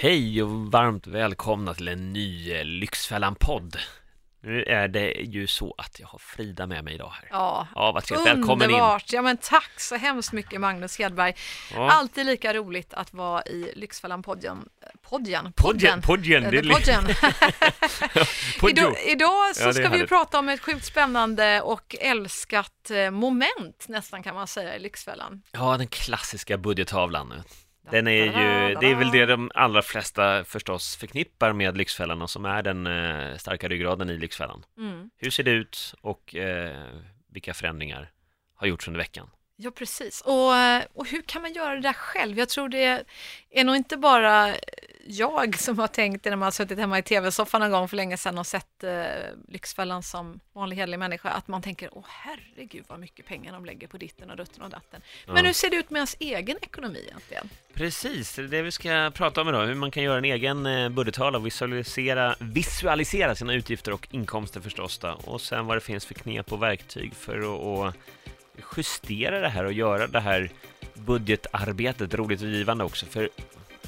Hej och varmt välkomna till en ny eh, Lyxfällan-podd. Nu är det ju så att jag har Frida med mig idag här. Ja, Ja, vad trevligt. Välkommen in. underbart. Ja, men tack så hemskt mycket Magnus Hedberg. Ja. Alltid lika roligt att vara i Lyxfällan-podden. Podden? Podden, podden, det är podden. Idag, idag så Ja, ska vi prata om ett sjukt spännande och älskat eh, moment nästan kan man säga i Lyxfällan. Ja, den klassiska budgettavlan. Den är ju, det är väl det de allra flesta förstås förknippar med Lyxfällan och som är den eh, starka ryggraden i Lyxfällan. Mm. Hur ser det ut och eh, vilka förändringar har gjorts under veckan? Ja, precis. Och, och hur kan man göra det där själv? Jag tror det är nog inte bara jag som har tänkt det när man har suttit hemma i tv-soffan någon gång för länge sedan och sett eh, Lyxfällan som vanlig hederlig människa, att man tänker, åh herregud vad mycket pengar de lägger på ditten och dutten och datten. Men Ja. hur ser det ut med ens egen ekonomi egentligen? Precis, det är det vi ska prata om idag, hur man kan göra en egen eh, budgettavla och visualisera, visualisera sina utgifter och inkomster förstås då. och sen vad det finns för knep och verktyg för att, att justera det här och göra det här budgetarbetet roligt och givande också, för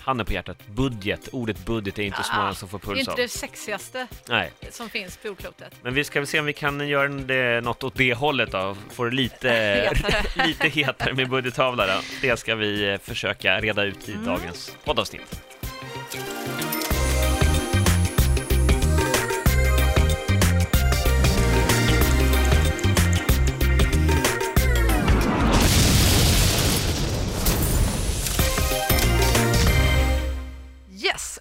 handen på hjärtat, budget, ordet budget är inte så Ah, många som får Det är puls inte av. det sexigaste Nej, som finns på jordklotet. men vi ska väl se om vi kan göra det, något åt det hållet då, få det lite, Hetare. lite hetare med budgettavla då. Det ska vi eh, försöka reda ut i Mm. dagens poddavsnitt.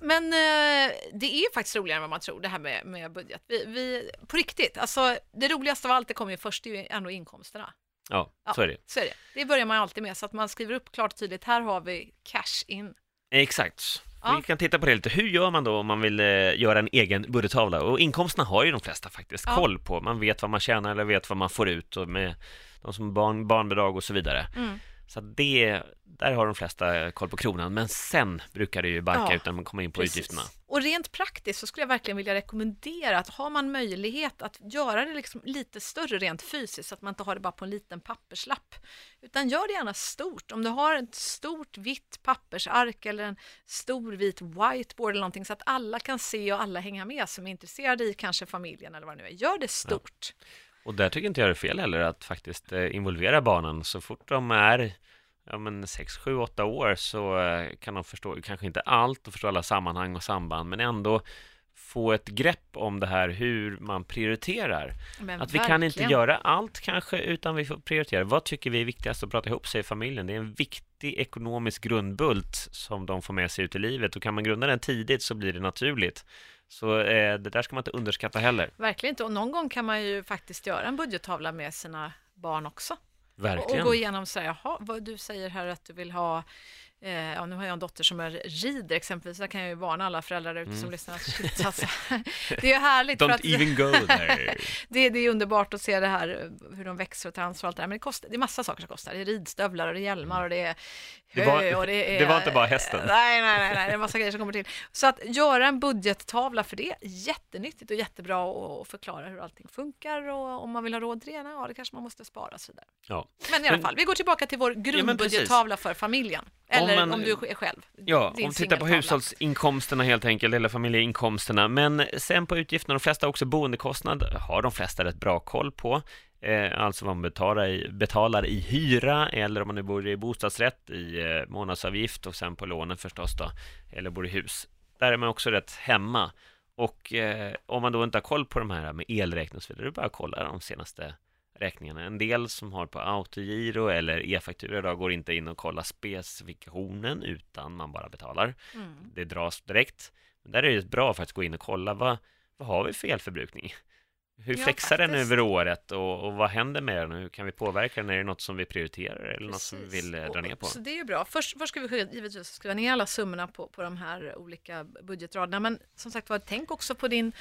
Men eh, det är faktiskt roligare än vad man tror det här med, med budget. Vi, vi, på riktigt, alltså det roligaste av allt det kommer ju först, det är ju ändå inkomsterna. Ja, Ja. så är det. Så är det. Det börjar man alltid med, så att man skriver upp klart och tydligt, här har vi cash in. Exakt. Ja. Vi kan titta på det lite. Hur gör man då om man vill eh, göra en egen budgettavla? Och inkomsterna har ju de flesta faktiskt Ja. koll på. Man vet vad man tjänar eller vet vad man får ut och med de som har barn, barnbidrag och så vidare. Mm. Så det, där har de flesta koll på kronan. Men sen brukar det ju barka Ja, ut när man kommer in på Precis. utgifterna. Och rent praktiskt så skulle jag verkligen vilja rekommendera att har man möjlighet att göra det liksom lite större rent fysiskt så att man inte har det bara på en liten papperslapp. Utan gör det gärna stort. Om du har ett stort vitt pappersark eller en stor vit whiteboard eller någonting så att alla kan se och alla hänga med som är intresserade i kanske familjen eller vad det nu är. Gör det stort. Och där tycker inte jag det är fel heller att faktiskt eh, involvera barnen så fort de är ja, men 6, 7, 8 år så eh, kan de förstå, kanske inte allt och förstå alla sammanhang och samband, men ändå få ett grepp om det här hur man prioriterar. Men Att vi kan inte verkligen. göra allt kanske, utan vi får prioritera. Vad tycker vi är viktigast att prata ihop sig i familjen? Det är en viktig ekonomisk grundbult som de får med sig ut i livet och kan man grunda den tidigt så blir det naturligt. Så eh, det där ska man inte underskatta heller. Verkligen inte. Och någon gång kan man ju faktiskt göra en budgettavla med sina barn också. Och, och Verkligen. gå igenom så här, jaha, vad du säger här att du vill ha, eh, ja nu har jag en dotter som är rider exempelvis, där kan jag ju varna alla föräldrar ute som lyssnar. att shit, Alltså, det är härligt Mm. Don't att even go there. det, det är underbart att se det här, hur de växer och tar ansvar och allt det där, men det, kostar, det är massa saker som kostar. Det är ridstövlar och det är hjälmar och det är Det var- hö och det är... det var inte bara hästen. Nej, nej, nej, nej, det är massa grejer som kommer till. Så att göra en budgettavla för det är jättenyttigt och jättebra att förklara hur allting funkar och om man vill ha råd till det ena, ja det kanske man måste spara och så vidare. Ja. Men i alla fall, vi går tillbaka till vår grundbudgettavla för familjen. Eller om, man- du är själv. Ja, om vi tittar på hushållsinkomsterna helt enkelt, eller familjeinkomsterna. Men sen på utgifterna, de flesta har också boendekostnad, har de flesta rätt bra koll på. Eh, alltså vad man betalar i, betalar i hyra, eller om man nu bor i bostadsrätt, i eh, månadsavgift och sen på lånen förstås då, eller bor i hus. Där är man också rätt hemma. Och eh, om man då inte har koll på de här med elräkning och så vidare, då är det bara att kolla de senaste räkningarna. En del som har på autogiro eller e-faktura då går inte in och kollar specifikationen utan man bara betalar. Mm. Det dras direkt. Men där är det bra för att gå in och kolla vad, vad har vi för elförbrukning? Hur Ja, flexar den över året och, och vad händer med den? Hur kan vi påverka den? Är det något som vi prioriterar eller något som vi Precis. vill eh, dra ner på? Så det är ju bra. Först, först ska vi givetvis skriva ner alla summorna på, på de här olika budgetraderna. Men som sagt var, tänk också på din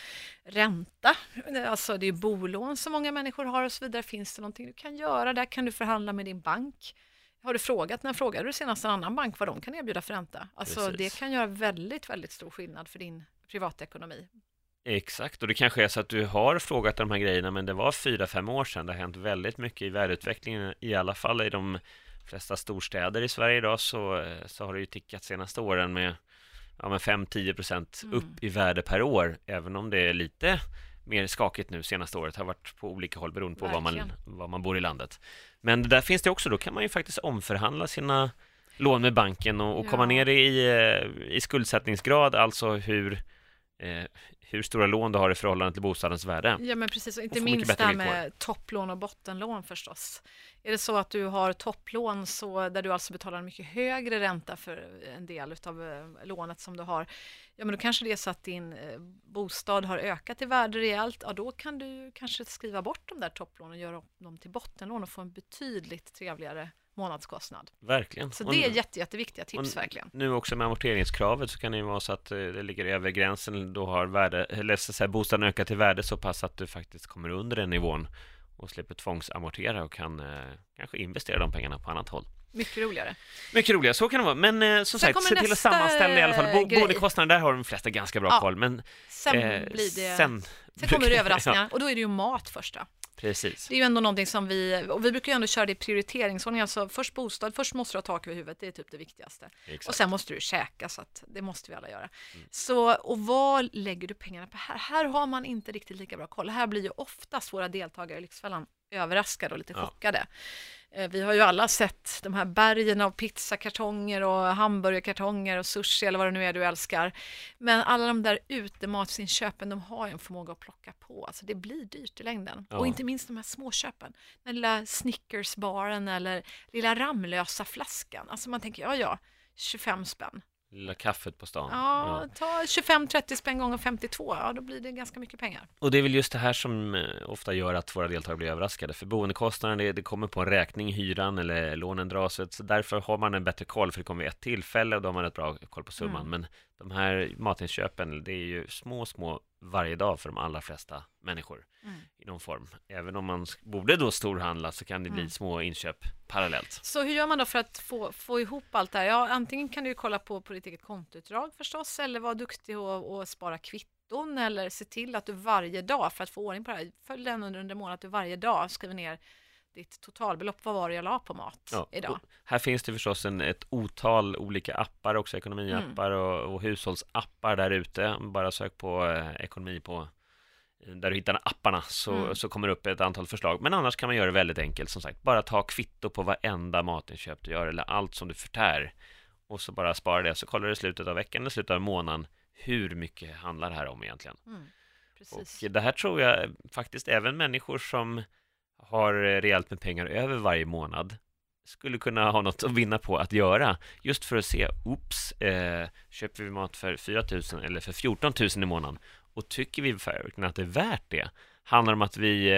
ränta. Alltså det är bolån som många människor har och så vidare. Finns det någonting du kan göra? Där kan du förhandla med din bank. Har du frågat, när frågade du senast en annan bank vad de kan erbjuda för ränta? Alltså Precis. det kan göra väldigt, väldigt stor skillnad för din privatekonomi. Exakt, och det kanske är så att du har frågat de här grejerna men det var fyra, fem år sedan. Det har hänt väldigt mycket i värdeutvecklingen, i alla fall i de flesta storstäder i Sverige idag så, eh, så har det ju tickat senaste åren med ja, men 5-10 procent Mm. upp i värde per år, även om det är lite mer skakigt nu senaste året, har varit på olika håll beroende på var man, var man bor i landet. Men där finns det också, då kan man ju faktiskt omförhandla sina lån med banken och, och komma Ja. ner i, eh, i skuldsättningsgrad, alltså hur, eh, hur stora lån du har i förhållande till bostadens värde. Ja men precis, och inte minst det här med topplån och bottenlån förstås. Är det så att du har topplån så där du alltså betalar en mycket högre ränta för en del av lånet som du har, ja men då kanske det är så att din eh, bostad har ökat i värde rejält, ja då kan du kanske skriva bort de där topplånen och göra upp dem till bottenlån och få en betydligt trevligare månadskostnad. Verkligen. Så det är jätte, jätteviktiga tips verkligen. Nu också med amorteringskravet så kan det ju vara så att eh, det ligger över gränsen, då har värde, eller så säga, bostaden ökat i värde så pass att du faktiskt kommer under den nivån och slipper tvångsamortera och kan eh, kanske investera de pengarna på annat håll. Mycket roligare. Mycket roligare, så kan det vara. Men eh, som Sen sagt, se till att sammanställa i alla fall. Bo-. Boendekostnader, där har de flesta ganska bra Ja. koll. Men Sen eh, blir det... sen, Sen kommer det överraskningar och då är det ju mat första. Precis. Det är ju ändå någonting som vi, och vi brukar ju ändå köra det i prioriteringsordning, alltså först bostad, först måste du ha tak över huvudet, det är typ det viktigaste. Och Exakt. sen måste du käka, så att det måste vi alla göra. Mm. Så, och vad lägger du pengarna på här? Här har man inte riktigt lika bra koll. Här blir ju oftast våra deltagare i Lyxfällan överraskade och lite Ja. chockade. Eh, Vi har ju alla sett de här bergen av pizzakartonger och hamburgerkartonger och sushi eller vad det nu är du älskar. Men alla de där utematsinköpen, de har ju en förmåga att plocka på. Alltså det blir dyrt i längden. Ja. Och inte minst de här småköpen. Den lilla Snickersbaren eller lilla Ramlösa flaskan. Alltså man tänker, ja ja, 25 spänn. Lilla kaffet på stan. Ja, ta 25-30 spänn gånger 52, ja då blir det ganska mycket pengar. Och det är väl just det här som eh, ofta gör att våra deltagare blir överraskade. För boendekostnaden, det, det kommer på en räkning, hyran eller lånen dras. Så därför har man en bättre koll, för det kommer vid ett tillfälle och då har man ett bra koll på summan. Mm. Men de här matinköpen, det är ju små, små varje dag för de allra flesta människor Mm. i någon form. Även om man borde då storhandla så kan det bli Mm. små inköp parallellt. Så hur gör man då för att få, få ihop allt det här? Ja, antingen kan du kolla på, på ditt eget kontoutdrag förstås, eller vara duktig och, och spara kvitton, eller se till att du varje dag, för att få ordning på det här, följ den under, under månaden, att du varje dag skriver ner ditt totalbelopp. Vad var det jag la på mat Ja, idag? här finns det förstås en, ett otal olika appar också, ekonomiappar Mm. och, och hushållsappar där ute. Bara sök på eh, ekonomi på eh, där du hittar apparna så, Mm. så kommer det upp ett antal förslag. Men annars kan man göra det väldigt enkelt som sagt. Bara ta kvitto på varenda matinköp du gör eller allt som du förtär. Och så bara spara det. Så kollar du i slutet av veckan eller slutet av månaden hur mycket handlar det här om egentligen. Mm, precis. Och det här tror jag faktiskt även människor som har eh, rejält med pengar över varje månad skulle kunna ha något att vinna på att göra. Just för att se, oops, eh, köper vi mat för 4 000 eller för 14 000 i månaden? Och tycker vi verkligen att det är värt det? Handlar det om att vi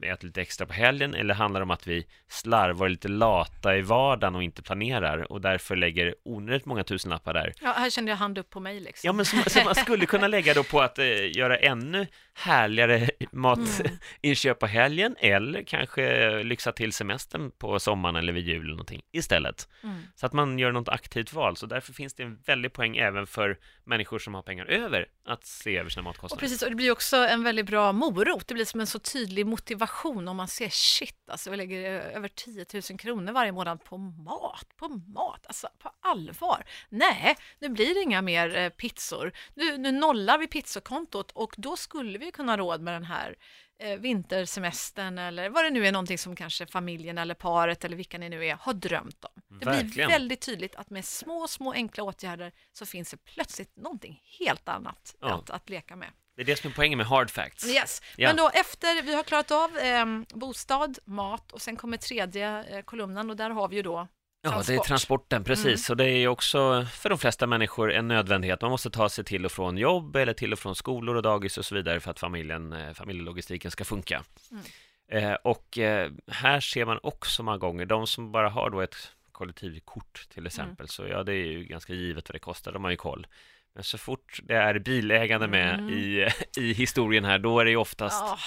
eh, äter lite extra på helgen eller handlar det om att vi slarvar lite lata i vardagen och inte planerar och därför lägger onödigt många tusenlappar där? Ja, här kände jag hand upp på mig liksom. Ja, men som, som man skulle kunna lägga då på att eh, göra ännu härligare matinköp på helgen eller kanske lyxa till semestern på sommaren eller vid jul eller någonting istället. Mm. Så att man gör något aktivt val. Så därför finns det en väldig poäng även för människor som har pengar över att se över sina Och matkostnader. precis, och det blir också en väldigt bra morot. Det blir som en så tydlig motivation om man ser shit, alltså vi lägger eh, över 10 000 kronor varje månad på mat, på mat, alltså på allvar. Nej, nu blir det inga mer eh, pizzor. Nu, nu nollar vi pizzakontot och då skulle vi kunna råd med den här eh, vintersemestern eller vad det nu är, någonting som kanske familjen eller paret eller vilka ni nu är har drömt om. Det blir Verkligen. väldigt tydligt att med små, små enkla åtgärder så finns det plötsligt någonting helt annat Ja. att, att leka med. Det är det som är poängen med hard facts. Yes. Ja. Men då efter vi har klarat av eh, bostad, mat och sen kommer tredje eh, kolumnen och där har vi ju då Ja, det är transport. transporten, precis. Och det är ju också för de flesta människor en nödvändighet. Man måste ta sig till och från jobb eller till och från skolor och dagis och så vidare för att familjen, eh, familjelogistiken ska funka. Mm. Eh, och eh, här ser man också många gånger, de som bara har då ett kollektivkort till exempel, så ja, det är ju ganska givet vad det kostar, de har ju koll. Men så fort det är bilägande med Mm. i, i historien här, då är det ju oftast Ja,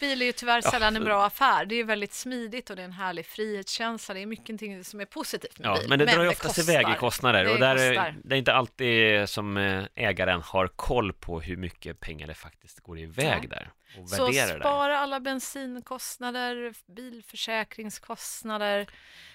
bil är ju tyvärr Ja, sällan en så- bra affär. Det är väldigt smidigt och det är en härlig frihetskänsla. Det är mycket som är positivt med Ja, bil. men det drar ju oftast iväg i kostnader Det och där är, det är inte alltid som eh, ägaren har koll på hur mycket pengar det faktiskt går iväg Nej. där och Så spara alla bensinkostnader, bilförsäkringskostnader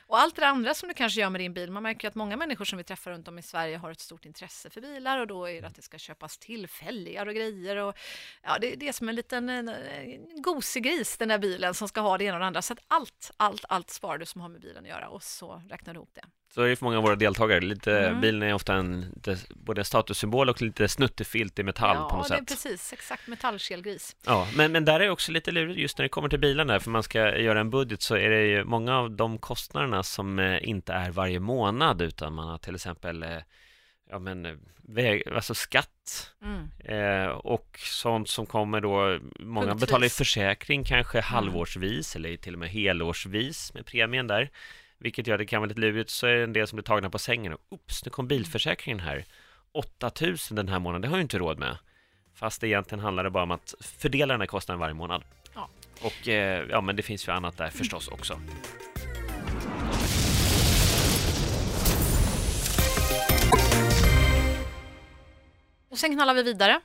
och allt det andra som du kanske gör med din bil, man märker att många människor som vi träffar runt om i Sverige har ett stort intresse för bilar och då är det att det ska köpas tillfälliga och grejer och ja, det, det är som en liten en, en gosegris, den där bilen som ska ha det ena och det andra. Så att allt, allt, allt sparar du som har med bilen att göra och så räknar du ihop det. Så är det för många av våra deltagare. Lite, Mm. Bilen är ofta en lite, både en statussymbol och lite snuttefilt i metall ja, på något det är sätt. precis, exakt metallkelgris. Ja, men, men där är också lite lurigt just när det kommer till bilarna, för man ska göra en budget så är det ju många av de kostnaderna som eh, inte är varje månad utan man har till exempel eh, ja, men, eh, väg, alltså skatt Mm. eh, och sånt som kommer då, många Punktvis. betalar ju försäkring kanske Mm. halvårsvis eller till och med helårsvis med premien där, vilket gör att det kan vara lite lurigt, så är det en del som blir tagna på sängen och oops, nu kom bilförsäkringen här 8000 den här månaden, det har jag inte råd med. Fast egentligen handlar det bara om att fördela den här kostnaden varje månad. Ja. Och eh, ja, men det finns ju annat där förstås också. Och sen knallar vi vidare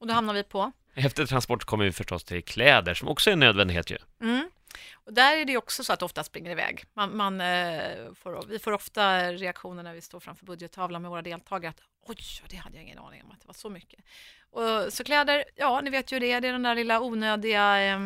och då hamnar vi på Efter transport kommer vi förstås till kläder som också är en nödvändighet ju. Mm. Och där är det också så att det ofta springer iväg. Man, man, eh, får, vi får ofta reaktioner när vi står framför budgettavlan med våra deltagare att oj, det hade jag ingen aning om att det var så mycket. Och, så kläder, ja, ni vet ju det, det är den där lilla onödiga eh,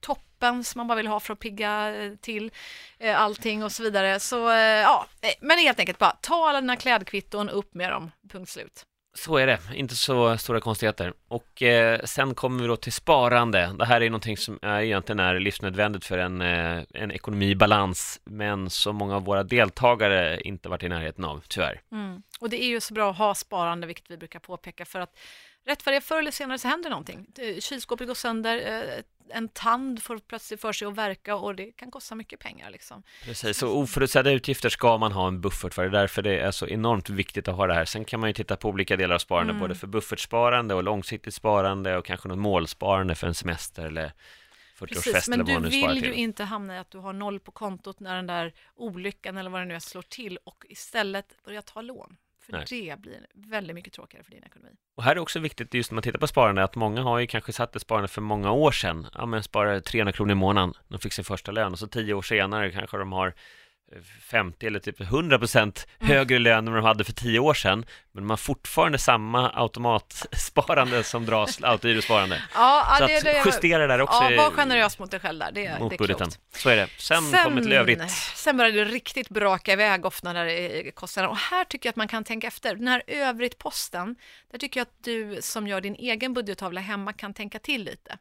toppen som man bara vill ha för att pigga eh, till eh, allting och så vidare. Så eh, ja, eh, men helt enkelt bara ta alla dina klädkvitton, upp med dem, punkt slut. Så är det, inte så stora konstigheter. Och eh, sen kommer vi då till sparande. Det här är någonting som är, egentligen är livsnödvändigt för en, eh, en ekonomi i balans, men som många av våra deltagare inte varit i närheten av, tyvärr. Mm. Och det är ju så bra att ha sparande, vilket vi brukar påpeka, för att rätt vad det är, förr eller senare så händer någonting. Kylskåpet går sönder, eh, en tand får plötsligt för sig att verka och det kan kosta mycket pengar. Liksom. Precis, så oförutsedda utgifter ska man ha en buffert för. Det är därför det är så enormt viktigt att ha det här. Sen kan man ju titta på olika delar av sparande, Mm. både för buffertsparande och långsiktigt sparande och kanske något målsparande för en semester eller 40-årsfest Precis, men du vill ju inte hamna i att du har noll på kontot när den där olyckan eller vad det nu är slår till och istället börja ta lån. För Nej. det blir väldigt mycket tråkigare för din ekonomi. Och här är också viktigt just när man tittar på sparande att många har ju kanske satt ett sparande för många år sedan. Ja, men sparar 300 kronor i månaden. De fick sin första lön och så tio år senare kanske de har 50 eller typ 100 procent Mm. högre lön än de hade för tio år sedan. Men de har fortfarande samma automatsparande som dras, autogirosparande. Ja, Så det, att det, justera där också ja, var generös mot dig själv där. Det, mot det är budgeten. klokt. Så är det. Sen, kommer till övrigt. sen börjar det riktigt braka iväg ofta när det är kostnader. Och här tycker jag att man kan tänka efter. Den här övrigt-posten, där tycker jag att du som gör din egen budgettavla hemma kan tänka till lite.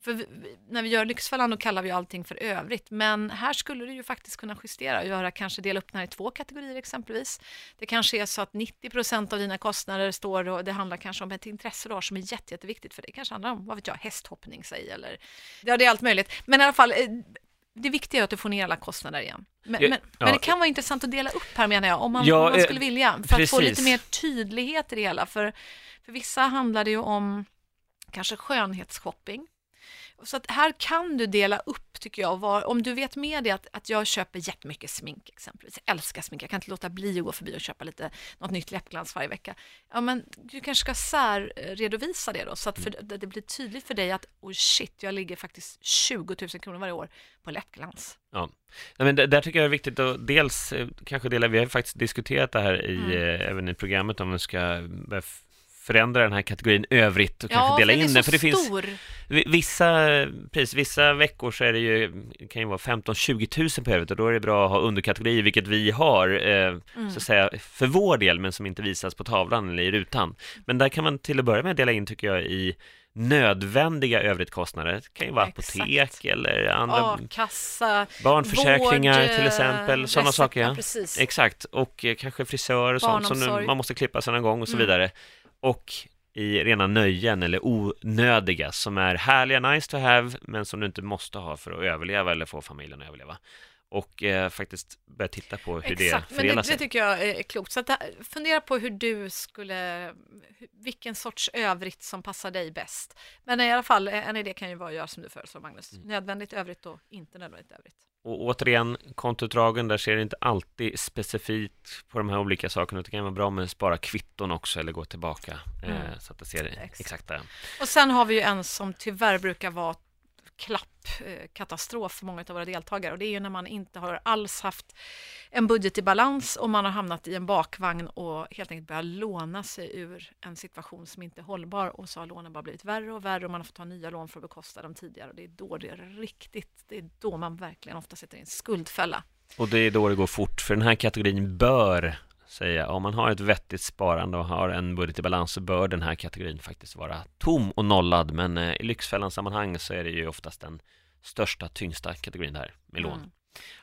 För vi, när vi gör Lyxfällan då kallar vi allting för övrigt, men här skulle du ju faktiskt kunna justera och göra, kanske dela upp den här i två kategorier exempelvis. Det kanske är så att 90 procent av dina kostnader står och det handlar kanske om ett intresse du har som är jätte, jätteviktigt för dig. kanske handlar om, vad vet jag, hästhoppning säg eller, ja det är allt möjligt. Men i alla fall, eh, det viktiga är att du får ner alla kostnader igen. Men, men, ja. men det kan vara intressant att dela upp här menar jag, om man, Ja, om man eh, skulle vilja. För att få precis. lite mer tydlighet i det hela. För, för vissa handlar det ju om kanske skönhetsshopping. Så att här kan du dela upp, tycker jag, var, om du vet med dig att, att jag köper jättemycket smink exempelvis, jag älskar smink, jag kan inte låta bli att gå förbi och köpa lite, något nytt läppglans varje vecka. Ja, men du kanske ska särredovisa det då, så att för, det det blir tydligt för dig att, oh shit, jag ligger faktiskt 20 000 kronor varje år på läppglans. Ja, men det- där tycker jag det är viktigt att dels eh, kanske dela, vi har faktiskt diskuterat det här i, Mm. eh, även i programmet om vi ska förändra den här kategorin övrigt och kanske Ja, dela för in den för det finns stor. vi- vissa, precis, vissa veckor så är det ju, kan ju vara 15-20 000 på övrigt och då är det bra att ha underkategorier, vilket vi har, eh, Mm. så att säga, för vår del, men som inte visas på tavlan eller i rutan. Men där kan man till att börja med dela in, tycker jag, i nödvändiga övrightkostnader. Det kan ju vara Exakt. apotek eller andra A-kassa, barnförsäkringar vård, till eh, exempel, sådana recept, saker. ja, precis. Exakt, och eh, kanske frisör och sånt som man måste klippa sig någon gång och så Mm. vidare. Och i rena nöjen eller onödiga som är härliga, nice to have, men som du inte måste ha för att överleva eller få familjen att överleva. Och eh, faktiskt börja titta på hur Exakt, det men det, fördelar det sig. tycker jag är klokt. Så att, det- fundera på hur du skulle, vilken sorts övrigt som passar dig bäst. Men i alla fall, en idé kan ju vara att göra som du föreslår Magnus. Mm. Nödvändigt övrigt och inte nödvändigt övrigt. Och återigen, kontoutdragen, där ser det inte alltid specifikt på de här olika sakerna. Det kan vara bra med att spara kvitton också eller gå tillbaka Mm. eh, så att det ser Exakt. exakt där. Och sen har vi ju en som tyvärr brukar vara klappkatastrof för många av våra deltagare. Och det är ju när man inte har alls haft en budget i balans och man har hamnat i en bakvagn och helt enkelt börjat låna sig ur en situation som inte är hållbar. Och så har lånen bara blivit värre och värre och man har fått ta nya lån för att bekosta dem tidigare. Och det är då det är riktigt, det är då man verkligen ofta sätter i en skuldfälla. Och det är då det går fort, för den här kategorin bör säga, om man har ett vettigt sparande och har en budget i balans så bör den här kategorin faktiskt vara tom och nollad, men eh, i Lyxfällan-sammanhang så är det ju oftast den största, tyngsta kategorin där med lån. Mm.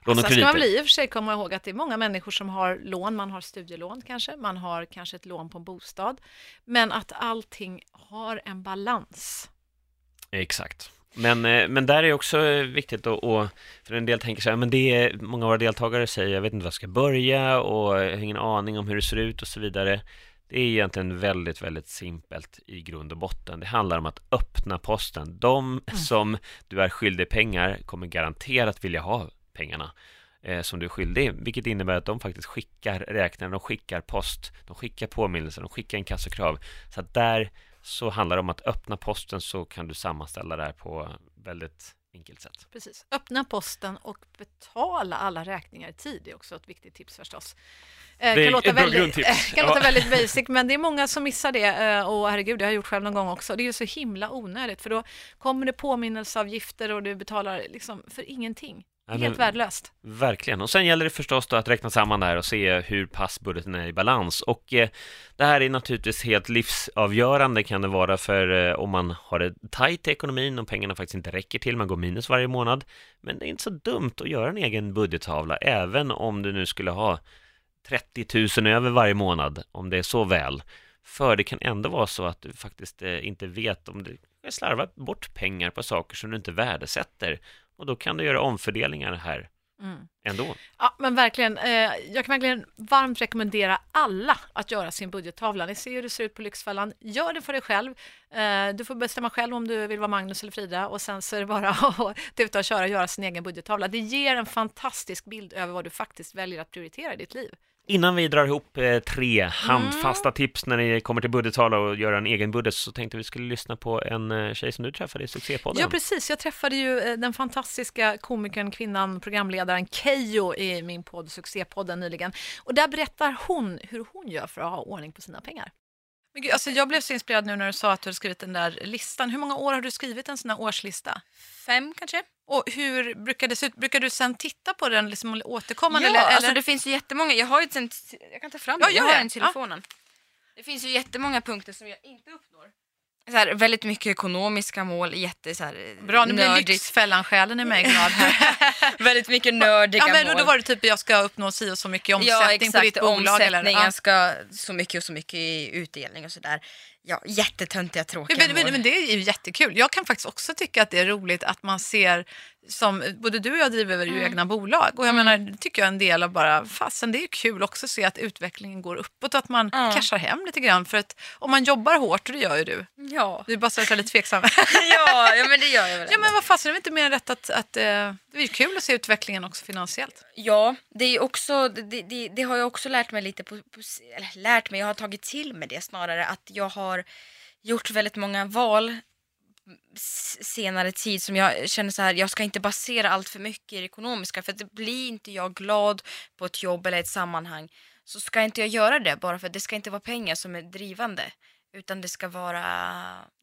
Lån och Sen ska man väl i och för sig komma ihåg att det är många människor som har lån, man har studielån kanske, man har kanske ett lån på en bostad, men att allting har en balans. Exakt. Men, eh, men där är också viktigt att, och, för en del tänker så här, men det är, många av våra deltagare säger, jag vet inte var jag ska börja och jag har ingen aning om hur det ser ut och så vidare. Det är egentligen väldigt, väldigt simpelt i grund och botten. Det handlar om att öppna posten. De mm. som du är skyldig pengar kommer garanterat vilja ha pengarna eh, som du är skyldig, vilket innebär att de faktiskt skickar räkningar, de skickar post, de skickar påminnelser, de skickar inkassokrav. Så att där så handlar det om att öppna posten så kan du sammanställa det här på väldigt enkelt sätt. Precis, öppna posten och betala alla räkningar i tid är också ett viktigt tips förstås. Eh, det kan låta, väldigt, kan ja. låta väldigt basic, men det är många som missar det eh, och herregud, det har jag gjort själv någon gång också. Det är ju så himla onödigt för då kommer det påminnelseavgifter och du betalar liksom för ingenting. Helt värdelöst. Verkligen. Och sen gäller det förstås då att räkna samman det här och se hur pass budgeten är i balans. Och eh, det här är naturligtvis helt livsavgörande kan det vara för eh, om man har det tajt i ekonomin och pengarna faktiskt inte räcker till, man går minus varje månad. Men det är inte så dumt att göra en egen budgettavla, även om du nu skulle ha 30 000 över varje månad, om det är så väl. För det kan ändå vara så att du faktiskt eh, inte vet om du slarvar bort pengar på saker som du inte värdesätter och då kan du göra omfördelningar här mm. ändå. Ja, men verkligen. Eh, jag kan verkligen varmt rekommendera alla att göra sin budgettavla. Ni ser hur det ser ut på Lyxfällan. Gör det för dig själv. Eh, du får bestämma själv om du vill vara Magnus eller Frida och sen så är det bara att tuta och köra och göra sin egen budgettavla. Det ger en fantastisk bild över vad du faktiskt väljer att prioritera i ditt liv. Innan vi drar ihop eh, tre handfasta mm. tips när det kommer till budgettala och göra en egen budget så tänkte vi skulle lyssna på en eh, tjej som du träffade i succépodden. Ja, precis. Jag träffade ju eh, den fantastiska komikern, kvinnan, programledaren Keyyo i min podd Succépodden nyligen. Och där berättar hon hur hon gör för att ha ordning på sina pengar. Men gud, alltså jag blev så inspirerad nu när du sa att du hade skrivit den där listan. Hur många år har du skrivit en sån här årslista? Fem kanske. Och hur brukar det se ut? Brukar du sen titta på den liksom återkommande? Ja, eller, alltså det finns ju jättemånga. Jag har ju sen, jag kan ta fram ja, den. Jag har den i telefonen. Ja. Det finns ju jättemånga punkter som jag inte uppnår så här, väldigt mycket ekonomiska mål, jätte så här, Bra, nu blir Lyxfällan-själen i mig glad här. väldigt mycket nördiga ja, men, mål. Då var det typ jag ska uppnå si och så mycket omsättning ja, exakt, på ditt bolag. Eller? ska så mycket och så mycket i utdelning och sådär. Ja, jättetöntiga, tråkiga men, men, men, det är ju jättekul. Jag kan faktiskt också tycka att det är roligt att man ser, som både du och jag driver ju mm. egna bolag och jag mm. menar, det tycker jag är en del av bara, fasen det är kul också att se att utvecklingen går uppåt och att man mm. cashar hem lite grann för att om man jobbar hårt, och det gör ju du. Ja. Du är bara så lite tveksam. ja, ja, men det gör jag väl. Ja, men vad fasen, är det inte mer rätt att, att uh, det är kul att se utvecklingen också finansiellt? Ja, det är också, det, det, det har jag också lärt mig lite på, på, eller lärt mig, jag har tagit till mig det snarare att jag har gjort väldigt många val senare tid som jag känner så här, jag ska inte basera allt för mycket i det ekonomiska för det blir inte jag glad på ett jobb eller ett sammanhang så ska inte jag göra det bara för det ska inte vara pengar som är drivande utan det ska vara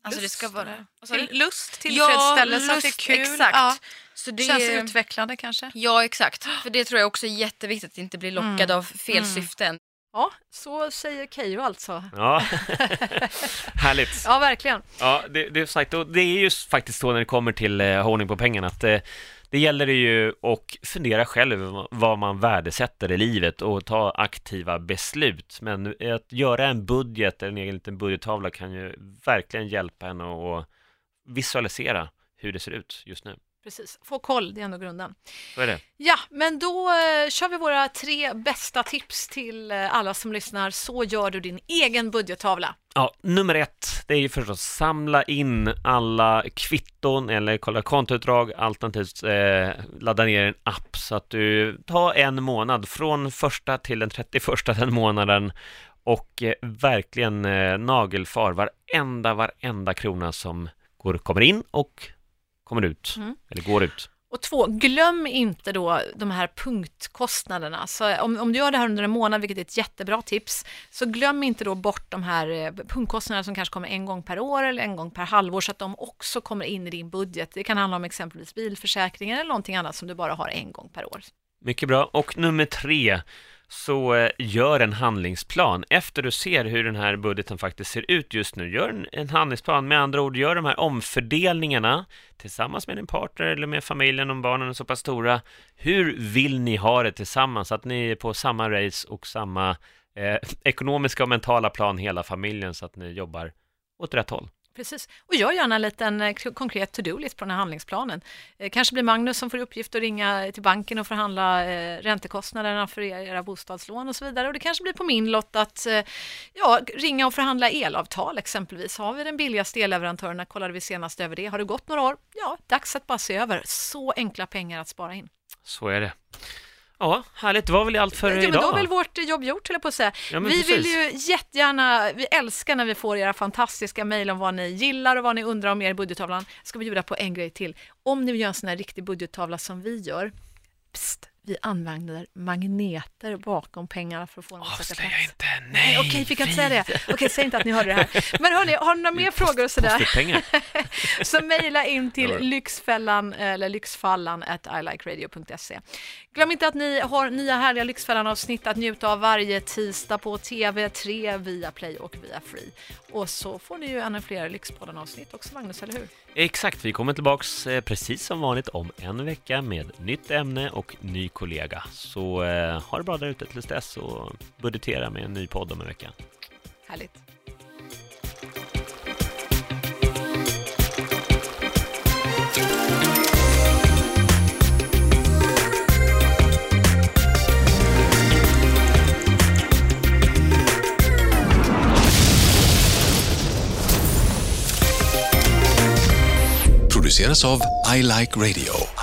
alltså lust, det ska vara till, lust, tillfredsställelse, ja, lust, att det är kul. Exakt. Ja. Så det känns utvecklande kanske. Ja exakt, för det tror jag också är jätteviktigt att inte bli lockad mm. av fel mm. syften. Ja, så säger Keyyo alltså. Ja, härligt. Ja, verkligen. Ja, det, det, är sagt, och det är ju faktiskt så när det kommer till eh, ordning på pengarna att eh, det gäller ju att fundera själv vad man värdesätter i livet och ta aktiva beslut. Men att göra en budget, en egen liten budgettavla kan ju verkligen hjälpa en att visualisera hur det ser ut just nu. Precis, få koll, det är ändå grunden. Så är det. Ja, men då eh, kör vi våra tre bästa tips till eh, alla som lyssnar. Så gör du din egen budgettavla. Ja, nummer ett, det är ju förstås samla in alla kvitton eller kolla kontoutdrag, alternativt eh, ladda ner en app så att du tar en månad från första till den 31 den månaden och eh, verkligen eh, nagelfar varenda, varenda krona som går, kommer in och kommer ut, Mm. eller går ut. Och två, glöm inte då de här punktkostnaderna. Så om, om du gör det här under en månad, vilket är ett jättebra tips, så glöm inte då bort de här eh, punktkostnaderna som kanske kommer en gång per år eller en gång per halvår, så att de också kommer in i din budget. Det kan handla om exempelvis bilförsäkringen eller någonting annat som du bara har en gång per år. Mycket bra. Och nummer tre, så eh, gör en handlingsplan. Efter du ser hur den här budgeten faktiskt ser ut just nu, gör en, en handlingsplan. Med andra ord, gör de här omfördelningarna tillsammans med din partner eller med familjen om barnen är så pass stora. Hur vill ni ha det tillsammans? Att ni är på samma race och samma eh, ekonomiska och mentala plan hela familjen så att ni jobbar åt rätt håll. Precis, och gör gärna en liten eh, konkret to-do-list på den här handlingsplanen. Eh, kanske blir Magnus som får i uppgift att ringa till banken och förhandla eh, räntekostnaderna för e-, era bostadslån och så vidare. Och det kanske blir på min lott att ja, ringa och förhandla elavtal exempelvis. Har vi den billigaste elleverantören? Kollade vi senast över det? Har det gått några år? Ja, dags att bara se över. Så enkla pengar att spara in. Så är det. Ja, härligt. Det var väl allt för Ja, idag? då är väl vårt jobb gjort, höll jag på att säga. Ja, vi precis. vill ju jättegärna, vi älskar när vi får era fantastiska mejl om vad ni gillar och vad ni undrar om er budgettavlan. Ska vi bjuda på en grej till. Om ni vill göra en sån här riktig budgettavla som vi gör, psst, vi använder magneter bakom pengarna för att få dem att sätta plats. inte! Nej! Nej, okej, fick jag inte säga det? Okej, säg inte att ni hörde det här. Men hörni, har ni några mer frågor och sådär? Så mejla in till. Lyxfällan eller lyxfallan at ilikeradio.se. Glöm inte att ni har nya härliga Lyxfällan-avsnitt att njuta av varje tisdag på TV3, via Play och via Free. Och så får ni ju ännu fler Lyxpodden-avsnitt också, Magnus, eller hur? Exakt, vi kommer tillbaks eh, precis som vanligt om en vecka med nytt ämne och ny kollega. Så eh, ha det bra där ute tills dess och budgetera med en ny podd om en vecka. Härligt. produceras av I Like Radio.